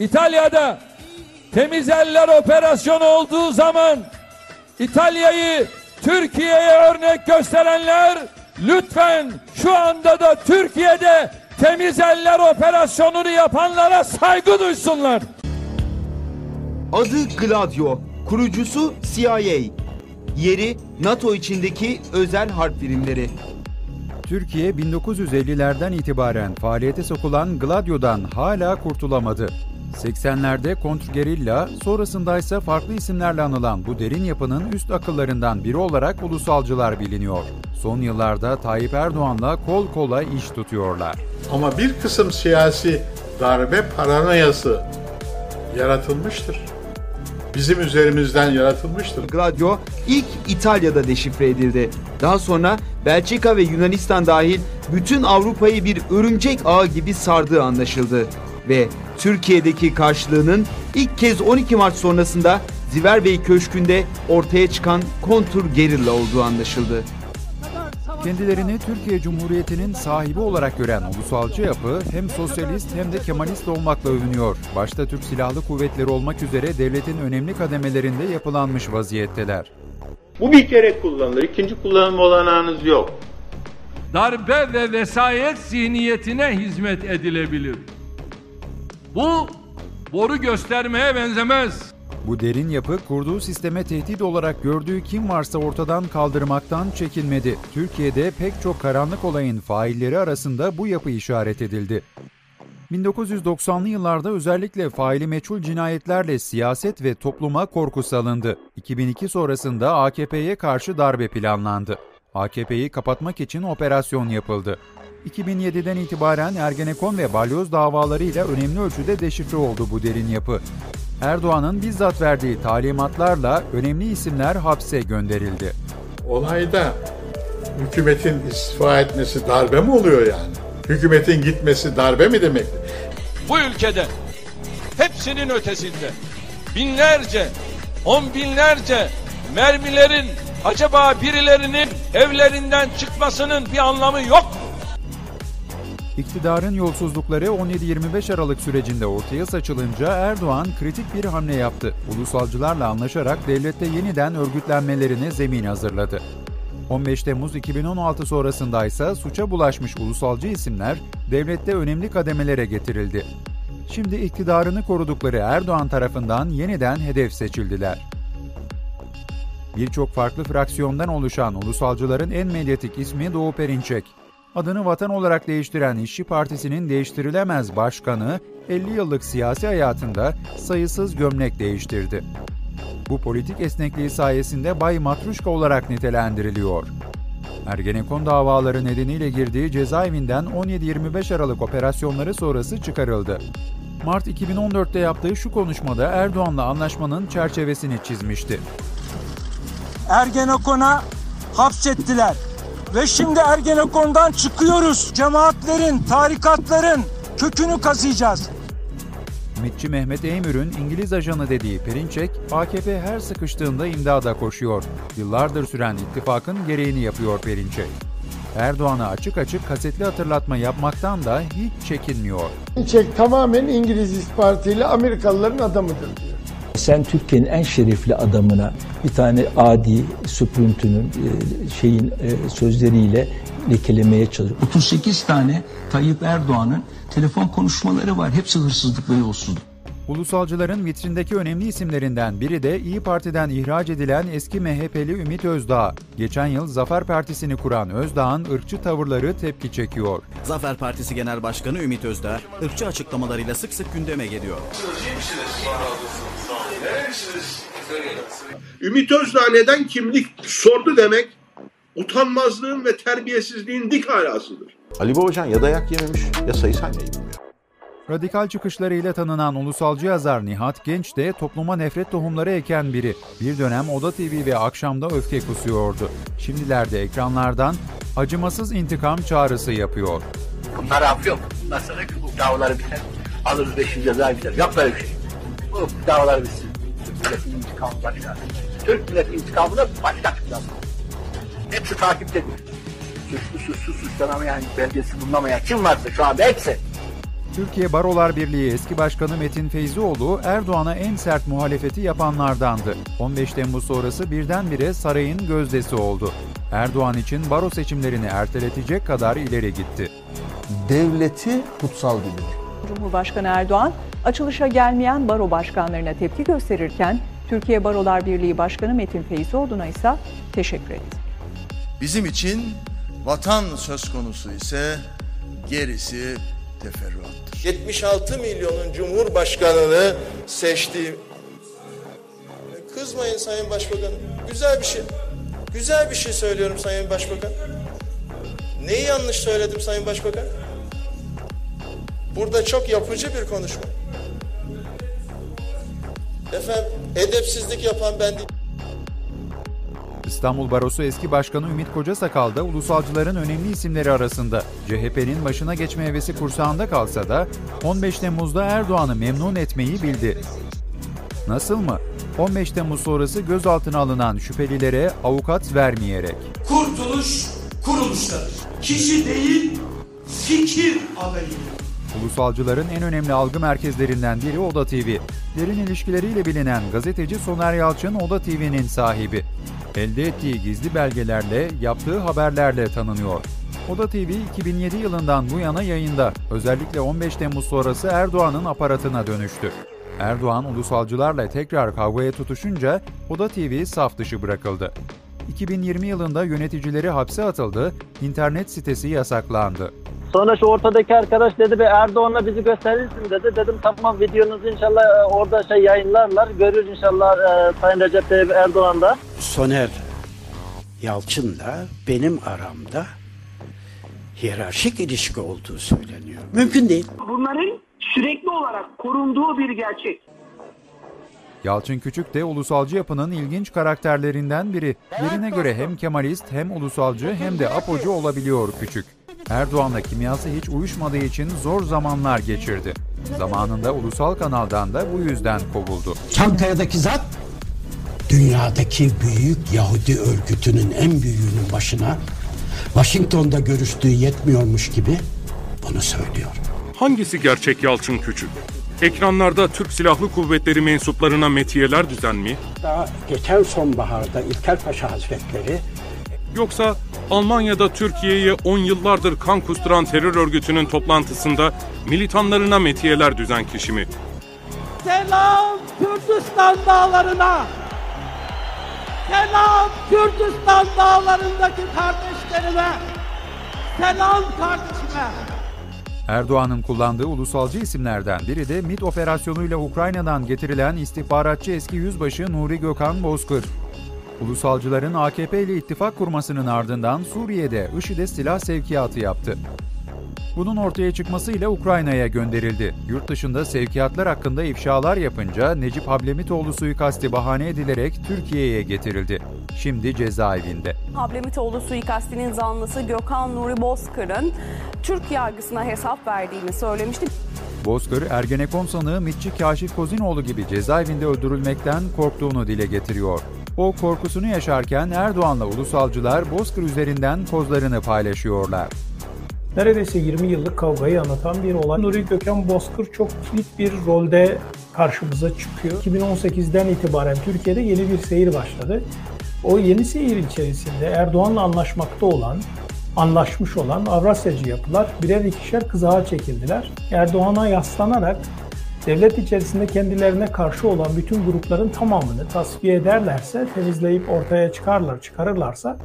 İtalya'da temiz eller operasyonu olduğu zaman İtalya'yı Türkiye'ye örnek gösterenler lütfen şu anda da Türkiye'de temiz eller operasyonunu yapanlara saygı duysunlar. Adı Gladio, kurucusu CIA. Yeri NATO içindeki özel harp birimleri. Türkiye 1950'lerden itibaren faaliyete sokulan Gladio'dan hala kurtulamadı. 80'lerde kontrgerilla, sonrasında ise farklı isimlerle anılan bu derin yapının üst akıllarından biri olarak ulusalcılar biliniyor. Son yıllarda Tayyip Erdoğan'la kol kola iş tutuyorlar. Ama bir kısım siyasi darbe paranoyası yaratılmıştır. Bizim üzerimizden yaratılmıştır. Gladio ilk İtalya'da deşifre edildi. Daha sonra Belçika ve Yunanistan dahil bütün Avrupa'yı bir örümcek ağı gibi sardığı anlaşıldı. Ve Türkiye'deki karşılığının ilk kez 12 Mart sonrasında Ziverbey Köşkü'nde ortaya çıkan kontur gerilla olduğu anlaşıldı. Kendilerini Türkiye Cumhuriyeti'nin sahibi olarak gören ulusalcı yapı hem sosyalist hem de kemalist olmakla övünüyor. Başta Türk Silahlı Kuvvetleri olmak üzere devletin önemli kademelerinde yapılanmış vaziyetteler. Bu bir kere kullanılır. İkinci kullanım olanağınız yok. Darbe ve vesayet zihniyetine hizmet edilebilir. Bu boru göstermeye benzemez. Bu derin yapı kurduğu sisteme tehdit olarak gördüğü kim varsa ortadan kaldırmaktan çekinmedi. Türkiye'de pek çok karanlık olayın failleri arasında bu yapı işaret edildi. 1990'lı yıllarda özellikle faili meçhul cinayetlerle siyaset ve topluma korku salındı. 2002 sonrasında AKP'ye karşı darbe planlandı. AKP'yi kapatmak için operasyon yapıldı. 2007'den itibaren Ergenekon ve Balyoz davalarıyla önemli ölçüde deşifre oldu bu derin yapı. Erdoğan'ın bizzat verdiği talimatlarla önemli isimler hapse gönderildi. Olayda hükümetin istifa etmesi darbe mi oluyor yani? Hükümetin gitmesi darbe mi demektir? Bu ülkede hepsinin ötesinde binlerce, on binlerce mermilerin acaba birilerinin evlerinden çıkmasının bir anlamı yok mu? İktidarın yolsuzlukları 17-25 Aralık sürecinde ortaya saçılınca Erdoğan kritik bir hamle yaptı. Ulusalcılarla anlaşarak devlette yeniden örgütlenmelerine zemin hazırladı. 15 Temmuz 2016 sonrasında ise suça bulaşmış ulusalcı isimler devlette önemli kademelere getirildi. Şimdi iktidarını korudukları Erdoğan tarafından yeniden hedef seçildiler. Birçok farklı fraksiyondan oluşan ulusalcıların en medyatik ismi Doğu Perinçek. Adını vatan olarak değiştiren İşçi Partisi'nin değiştirilemez başkanı 50 yıllık siyasi hayatında sayısız gömlek değiştirdi. Bu politik esnekliği sayesinde Bay Matruşka olarak nitelendiriliyor. Ergenekon davaları nedeniyle girdiği cezaevinden 17-25 Aralık operasyonları sonrası çıkarıldı. Mart 2014'te yaptığı şu konuşmada Erdoğan'la anlaşmanın çerçevesini çizmişti. Ergenekon'a hapsettiler. Ve şimdi Ergenekon'dan çıkıyoruz. Cemaatlerin, tarikatların kökünü kazıyacağız. Ümitçi Mehmet Eymür'ün İngiliz ajanı dediği Perinçek, AKP her sıkıştığında imdada koşuyor. Yıllardır süren ittifakın gereğini yapıyor Perinçek. Erdoğan'a açık açık kasetli hatırlatma yapmaktan da hiç çekinmiyor. Perinçek tamamen İngiliz istihbaratıyla Amerikalıların adamıdır diyor. Sen Türkiye'nin en şerefli adamına bir tane adi süprüntünün şeyin sözleriyle lekelemeye çalışıyor. 38 tane Tayyip Erdoğan'ın telefon konuşmaları var. Hepsi hırsızlık ve yolsuzluk. Ulusalcıların vitrindeki önemli isimlerinden biri de İyi Parti'den ihraç edilen eski MHP'li Ümit Özdağ. Geçen yıl Zafer Partisi'ni kuran Özdağ'ın ırkçı tavırları tepki çekiyor. Zafer Partisi Genel Başkanı Ümit Özdağ, ırkçı açıklamalarıyla sık sık gündeme geliyor. Ümit Özdağ neden kimlik sordu demek utanmazlığın ve terbiyesizliğin dik alasıdır. Ali Babacan ya dayak yememiş ya sayı saymayı bilmiyor. Radikal çıkışlarıyla tanınan ulusalcı yazar Nihat Genç de topluma nefret tohumları eken biri. Bir dönem Oda TV ve Akşam'da öfke kusuyordu. Şimdilerde ekranlardan acımasız intikam çağrısı yapıyor. Bunlar af yok. Sonra bu davaları biter. Alırız 500 ceza biter. Yok böyle bir şey. Bu davalar bitsin. Türk milletin intikamı başka. Türk milletin intikamına başka çıkacağız. Hepsi takiptedir. Suçlu suçsuz suçlanamayan, belgesi bulunamayan kim varsa şu anda hepsi Türkiye Barolar Birliği eski başkanı Metin Feyzioğlu Erdoğan'a en sert muhalefeti yapanlardandı. 15 Temmuz sonrası birdenbire sarayın gözdesi oldu. Erdoğan için baro seçimlerini erteletecek kadar ileri gitti. Devleti kutsal bilir. Cumhurbaşkanı Erdoğan, açılışa gelmeyen baro başkanlarına tepki gösterirken, Türkiye Barolar Birliği Başkanı Metin Feyzioğlu'na ise teşekkür etti. Bizim için vatan söz konusu ise gerisi teferruattır. 76 milyonun cumhurbaşkanını seçtiğim... Kızmayın Sayın Başbakanım. Güzel bir şey. Güzel bir şey söylüyorum Sayın Başbakan. Neyi yanlış söyledim Sayın Başbakan? Burada çok yapıcı bir konuşma. Efendim edepsizlik yapan ben değil. İstanbul Barosu eski başkanı Ümit Kocasakal da ulusalcıların önemli isimleri arasında. CHP'nin başına geçme hevesi kursağında kalsa da 15 Temmuz'da Erdoğan'ı memnun etmeyi bildi. Nasıl mı? 15 Temmuz sonrası gözaltına alınan şüphelilere avukat vermeyerek. Kurtuluş kuruluştadır. Kişi değil, fikir adayıdır. Ulusalcıların en önemli algı merkezlerinden biri Oda TV. Derin ilişkileriyle bilinen gazeteci Soner Yalçın Oda TV'nin sahibi. Elde ettiği gizli belgelerle, yaptığı haberlerle tanınıyor. Oda TV 2007 yılından bu yana yayında. Özellikle 15 Temmuz sonrası Erdoğan'ın aparatına dönüştü. Erdoğan ulusalcılarla tekrar kavgaya tutuşunca Oda TV saf dışı bırakıldı. 2020 yılında yöneticileri hapse atıldı, internet sitesi yasaklandı. Sonra şu ortadaki arkadaş dedi be Erdoğan'a bizi gösterirsin dedi. Dedim tamam videonuzu inşallah e, orada şey yayınlarlar. Görür inşallah e, Sayın Recep Tayyip Erdoğan da. Soner Yalçın'la benim aramda hiyerarşik ilişki olduğu söyleniyor. Mümkün değil. Bunların sürekli olarak korunduğu bir gerçek. Yalçın Küçük de ulusalcı yapının ilginç karakterlerinden biri. Yerine göre hem Kemalist hem ulusalcı hem de apocu olabiliyor Küçük. Erdoğan'la kimyası hiç uyuşmadığı için zor zamanlar geçirdi. Zamanında ulusal kanaldan da bu yüzden kovuldu. Çankaya'daki zat dünyadaki büyük Yahudi örgütünün en büyüğünün başına Washington'da görüştüğü yetmiyormuş gibi bunu söylüyor. Hangisi gerçek Yalçın Küçük? Ekranlarda Türk Silahlı Kuvvetleri mensuplarına metiyeler düzen mi? Daha geçen sonbaharda İlker Paşa Hazretleri Yoksa Almanya'da Türkiye'ye 10 yıllardır kan kusturan terör örgütünün toplantısında militanlarına metiyeler düzen kişi mi? Selam Kürdistan dağlarına. Selam Kürdistan dağlarındaki kardeşlerime. Selam kardeşime. Erdoğan'ın kullandığı ulusalcı isimlerden biri de MİT operasyonuyla Ukrayna'dan getirilen istihbaratçı eski yüzbaşı Nuri Gökhan Bozkır. Ulusalcıların AKP ile ittifak kurmasının ardından Suriye'de IŞİD'e silah sevkiyatı yaptı. Bunun ortaya çıkmasıyla Ukrayna'ya gönderildi. Yurt dışında sevkiyatlar hakkında ifşalar yapınca Necip Hablemitoğlu suikasti bahane edilerek Türkiye'ye getirildi. Şimdi cezaevinde. Hablemitoğlu suikastinin zanlısı Gökhan Nuri Bozkır'ın Türk yargısına hesap verdiğini söylemişti. Bozkır, Ergenekon sanığı Mitçi Kaşif Kozinoğlu gibi cezaevinde öldürülmekten korktuğunu dile getiriyor. O korkusunu yaşarken Erdoğan'la ulusalcılar Bozkır üzerinden kozlarını paylaşıyorlar. Neredeyse 20 yıllık kavgayı anlatan bir olay. Nuri Gökhan Bozkır çok kilit bir rolde karşımıza çıkıyor. 2018'den itibaren Türkiye'de yeni bir seyir başladı. O yeni seyir içerisinde Erdoğan'la anlaşmakta olan, anlaşmış olan Avrasyacı yapılar birer ikişer kızağa çekildiler. Erdoğan'a yaslanarak devlet içerisinde kendilerine karşı olan bütün grupların tamamını tasfiye ederlerse, temizleyip ortaya çıkarlar, çıkarırlarsa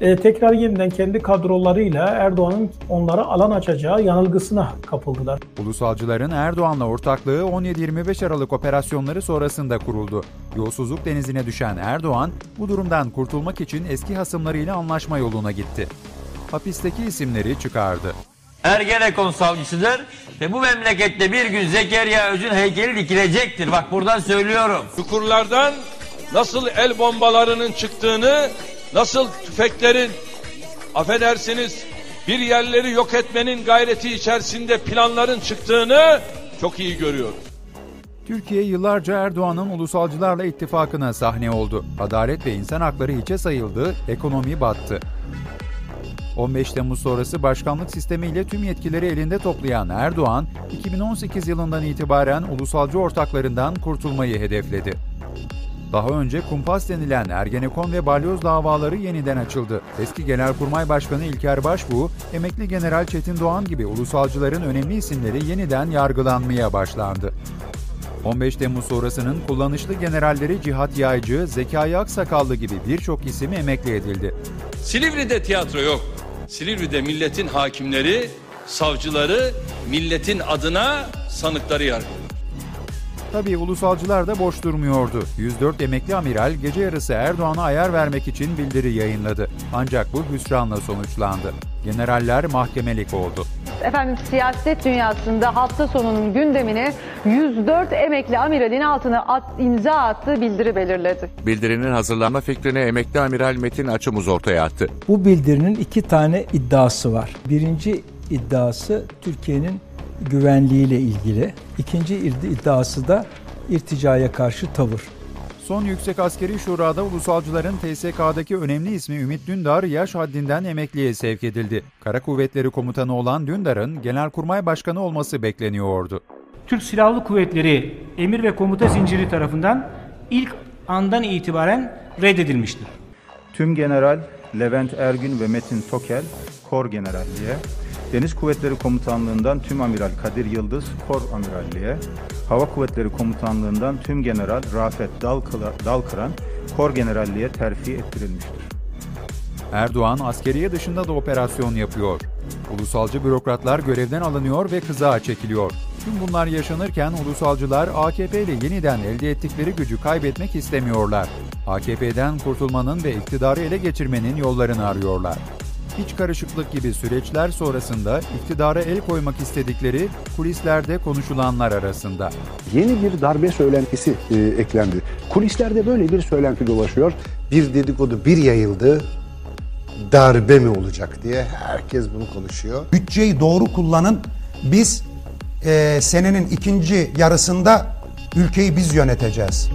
e, tekrar yeniden kendi kadrolarıyla Erdoğan'ın onlara alan açacağı yanılgısına kapıldılar. Ulusalcıların Erdoğan'la ortaklığı 17-25 Aralık operasyonları sonrasında kuruldu. Yolsuzluk denizine düşen Erdoğan bu durumdan kurtulmak için eski hasımlarıyla anlaşma yoluna gitti. Hapisteki isimleri çıkardı. Ergenekon savcısıdır ve bu memlekette bir gün Zekeriya Öz'ün heykeli dikilecektir. Bak buradan söylüyorum. Çukurlardan nasıl el bombalarının çıktığını, nasıl tüfeklerin, affedersiniz bir yerleri yok etmenin gayreti içerisinde planların çıktığını çok iyi görüyoruz. Türkiye yıllarca Erdoğan'ın ulusalcılarla ittifakına sahne oldu. Adalet ve insan hakları hiçe sayıldı, ekonomi battı. 15 Temmuz sonrası başkanlık sistemiyle tüm yetkileri elinde toplayan Erdoğan, 2018 yılından itibaren ulusalcı ortaklarından kurtulmayı hedefledi. Daha önce kumpas denilen Ergenekon ve Balyoz davaları yeniden açıldı. Eski Genelkurmay Başkanı İlker Başbuğ, emekli General Çetin Doğan gibi ulusalcıların önemli isimleri yeniden yargılanmaya başlandı. 15 Temmuz sonrasının kullanışlı generalleri Cihat Yaycı, Zekai Aksakallı gibi birçok isim emekli edildi. Silivri'de tiyatro yok. Silivri'de milletin hakimleri, savcıları milletin adına sanıkları yargılıyor. Tabii ulusalcılar da boş durmuyordu. 104 emekli amiral gece yarısı Erdoğan'a ayar vermek için bildiri yayınladı. Ancak bu hüsranla sonuçlandı. Generaller mahkemelik oldu. Efendim siyaset dünyasında hafta sonunun gündemine 104 emekli amiralin altına at, imza attığı bildiri belirledi. Bildirinin hazırlanma fikrini emekli amiral Metin Açımız ortaya attı. Bu bildirinin iki tane iddiası var. Birinci iddiası Türkiye'nin güvenliğiyle ilgili. İkinci iddiası da irticaya karşı tavır. Son Yüksek Askeri Şura'da ulusalcıların TSK'daki önemli ismi Ümit Dündar yaş haddinden emekliye sevk edildi. Kara Kuvvetleri Komutanı olan Dündar'ın Genelkurmay Başkanı olması bekleniyordu. Türk Silahlı Kuvvetleri emir ve komuta zinciri tarafından ilk andan itibaren reddedilmiştir. Tüm General Levent Ergün ve Metin Tokel Kor Generalliğe, Deniz Kuvvetleri Komutanlığından Tüm Amiral Kadir Yıldız Kor Amiralliğe, Hava Kuvvetleri Komutanlığından Tüm General Rafet Dalkıran Kor Generalliğe terfi ettirilmiştir. Erdoğan askeriye dışında da operasyon yapıyor. Ulusalcı bürokratlar görevden alınıyor ve kızağa çekiliyor. Tüm bunlar yaşanırken ulusalcılar AKP ile yeniden elde ettikleri gücü kaybetmek istemiyorlar. AKP'den kurtulmanın ve iktidarı ele geçirmenin yollarını arıyorlar iç karışıklık gibi süreçler sonrasında iktidara el koymak istedikleri kulislerde konuşulanlar arasında. Yeni bir darbe söylentisi e, eklendi. Kulislerde böyle bir söylenti dolaşıyor. Bir dedikodu bir yayıldı. Darbe mi olacak diye herkes bunu konuşuyor. Bütçeyi doğru kullanın. Biz e, senenin ikinci yarısında ülkeyi biz yöneteceğiz.